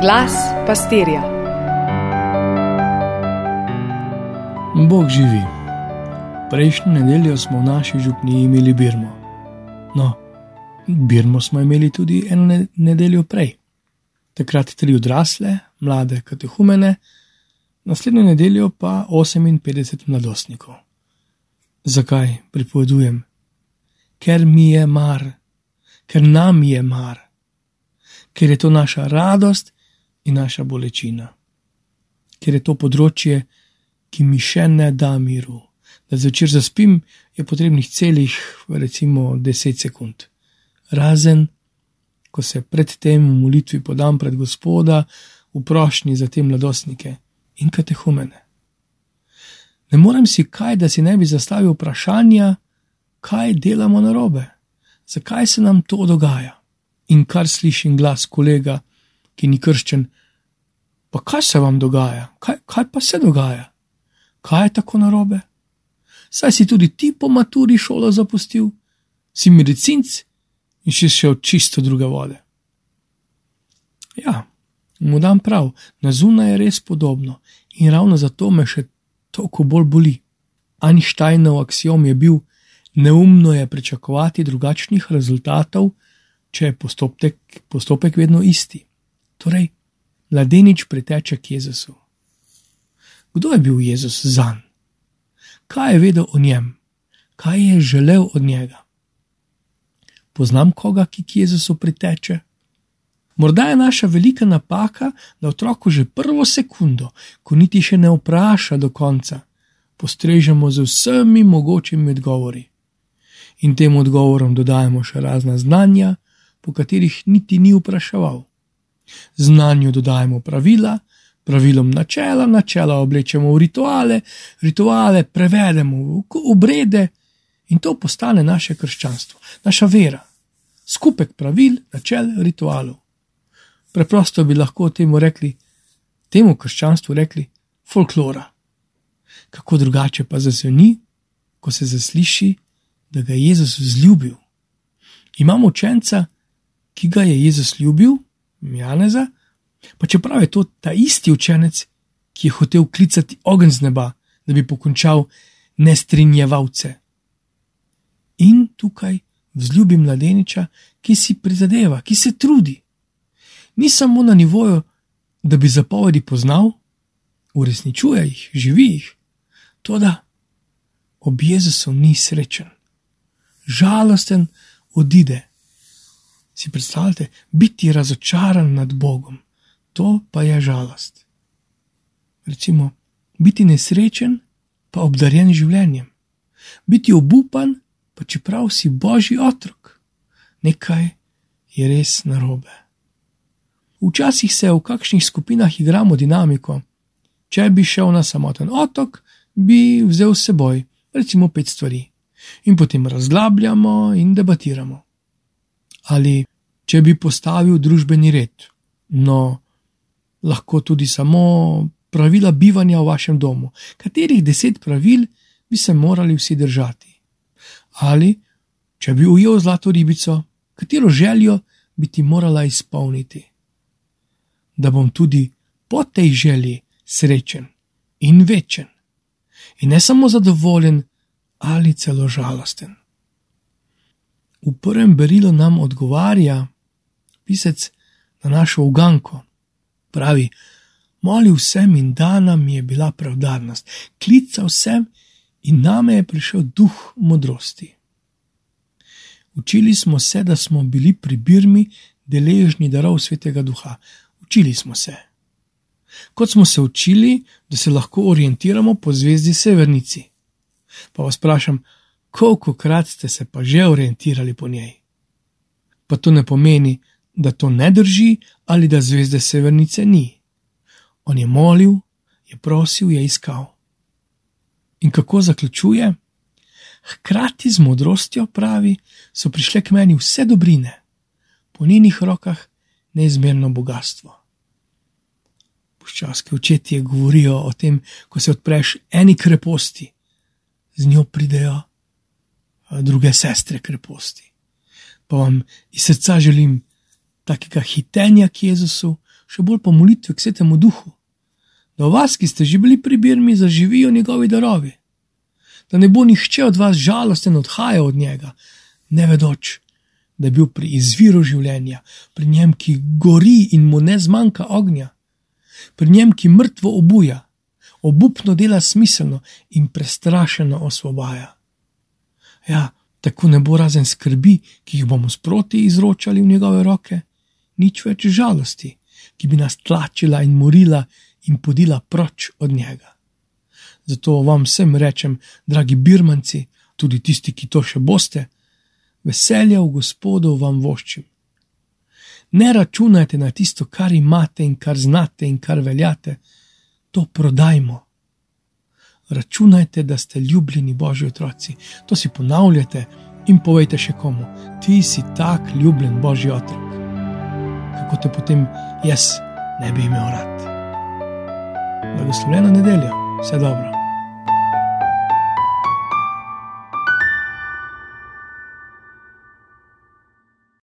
Glas pastirja. Bog živi. Prejšnjo nedeljo smo v naši župni imeli Birmo. No, Birmo smo imeli tudi eno nedeljo prej. Takrat tri odrasle, mlade katehumene, naslednjo nedeljo pa 58 mladostnikov. Zakaj pripovedujem? Ker mi je mar, ker nam je mar, ker je to naša radost in naša bolečina, ker je to področje, ki mi še ne da miru. Da zvečer zaspim, je potrebnih celih, recimo, 10 sekund. Razen, ko se predtem v molitvi podam pred Gospoda, v prošnji za te mladostnike in katehumene. Ne morem si kaj, da si ne bi zastavil vprašanja, kaj delamo na robe, zakaj se nam to dogaja. In kar slišim glas kolega, ki ni krščen, pa kaj se vam dogaja, kaj, kaj pa se dogaja, kaj je tako na robe. Saj si tudi ti po maturi šolo zapustil, si medicinc in si šel čisto druge vode. Ja, mu dam prav, na zunaj je res podobno in ravno zato me še toliko bolj boli. Einsteinov axiom je bil: neumno je pričakovati drugačnih rezultatov, če je postopek, postopek vedno isti. Torej, mladenič priteče k Jezusu. Kdo je bil Jezus za njim? Kaj je vedel o njem? Kaj je želel od njega? Poznam koga, ki k Jezusu priteče? Morda je naša velika napaka, da otroku že prvo sekundo, ko niti še ne vpraša do konca, postrežemo z vsemi mogočimi odgovori. In tem odgovorom dodajemo še razna znanja, po katerih niti ni vpraševal. Znanju dodajemo pravila, pravilom načela, načela oblečemo v rituale, rituale prevedemo v obrede in to postane naše krščanstvo, naša vera. Skupek pravil, načel, ritualov preprosto bi lahko temu rekli, temu krščanstvu rekli folklora. Kako drugače pa zazveni, ko se zasliši, da ga je Jezus vzljubil. Imamo učenca, ki ga je Jezus ljubil, Janeza, pa čeprav je to ta isti učenec, ki je hotel klicati ogenj z neba, da bi pokončal nestrinjevalce. In tukaj vzljubi mladeniča, ki si prizadeva, ki se trudi ni samo na nivoju, da bi zapovedi poznal, uresničuje jih, živi jih. To, da ob Jezusu ni srečen, žalosten odide. Si predstavljate, biti razočaran nad Bogom, to pa je žalost. Recimo, biti nesrečen, pa obdarjen življenjem, biti obupan, pa čeprav si božji otrok, nekaj je res narobe. Včasih se v kakšnih skupinah igramo dinamiko. Če bi šel na samoten otok, bi vzel s seboj recimo pet stvari in potem razglabljamo in debatiramo. Ali če bi postavil družbeni red, no, lahko tudi samo pravila bivanja v vašem domu, katerih deset pravil bi se morali vsi držati. Ali če bi ujel zlato ribico, katero željo bi ti morala izpolniti da bom tudi po tej želji srečen in večen, in ne samo zadovoljen ali celo žalosten. V prvem berilu nam odgovarja pisec na našo uganko. Pravi: Molil sem in dana mi je bila pravdarnost, klical sem in name je prišel duh modrosti. Učili smo se, da smo bili pri Birmi deležni darov svetega duha, učili smo se. Kot smo se učili, da se lahko orientiramo po zvezdi Severnici. Pa vas vprašam, koliko krat ste se pa že orientirali po njej? Pa to ne pomeni, da to ne drži ali da zvezde Severnice ni. On je molil, je prosil, je iskal. In kako zaključuje? Hkrati z modrostjo pravi, so prišle k meni vse dobrine, po njenih rokah neizmerno bogatstvo. Puščavski očetje govorijo o tem, ko se odpreš eni kreposti, z njo pridejo druge sestre kreposti. Pa vam iz srca želim takega hitenja k Jezusu, še bolj pa molitve k svetemu duhu, da v vas, ki ste že bili pri Birmi, zaživijo njegovi darovi, da ne bo nihče od vas žalosten odhajal od njega, ne vedoč, da je bil pri izviru življenja, pri njem, ki gori in mu ne zmanjka ognja, pri njem, ki mrtvo obuja, obupno dela smiselno in prestrašeno osvobaja. Ja, tako ne bo razen skrbi, ki jih bomo sproti izročali v njegove roke, nič več žalosti, ki bi nas tlačila in morila in podila proč od njega. Zato vam vsem rečem, dragi birmanci, tudi tisti, ki to še boste, veselja v Gospodu vam voščim. Ne računajte na tisto, kar imate in kar znate in kar veljate, to prodajmo. Računajte, da ste ljubljeni Božji otroci. To si ponavljate in povejte še komu: Ti si tak ljubljen Božji otrok. Kako te potem jaz ne bi imel rad? Blagoslovljena nedelja, vse dobro.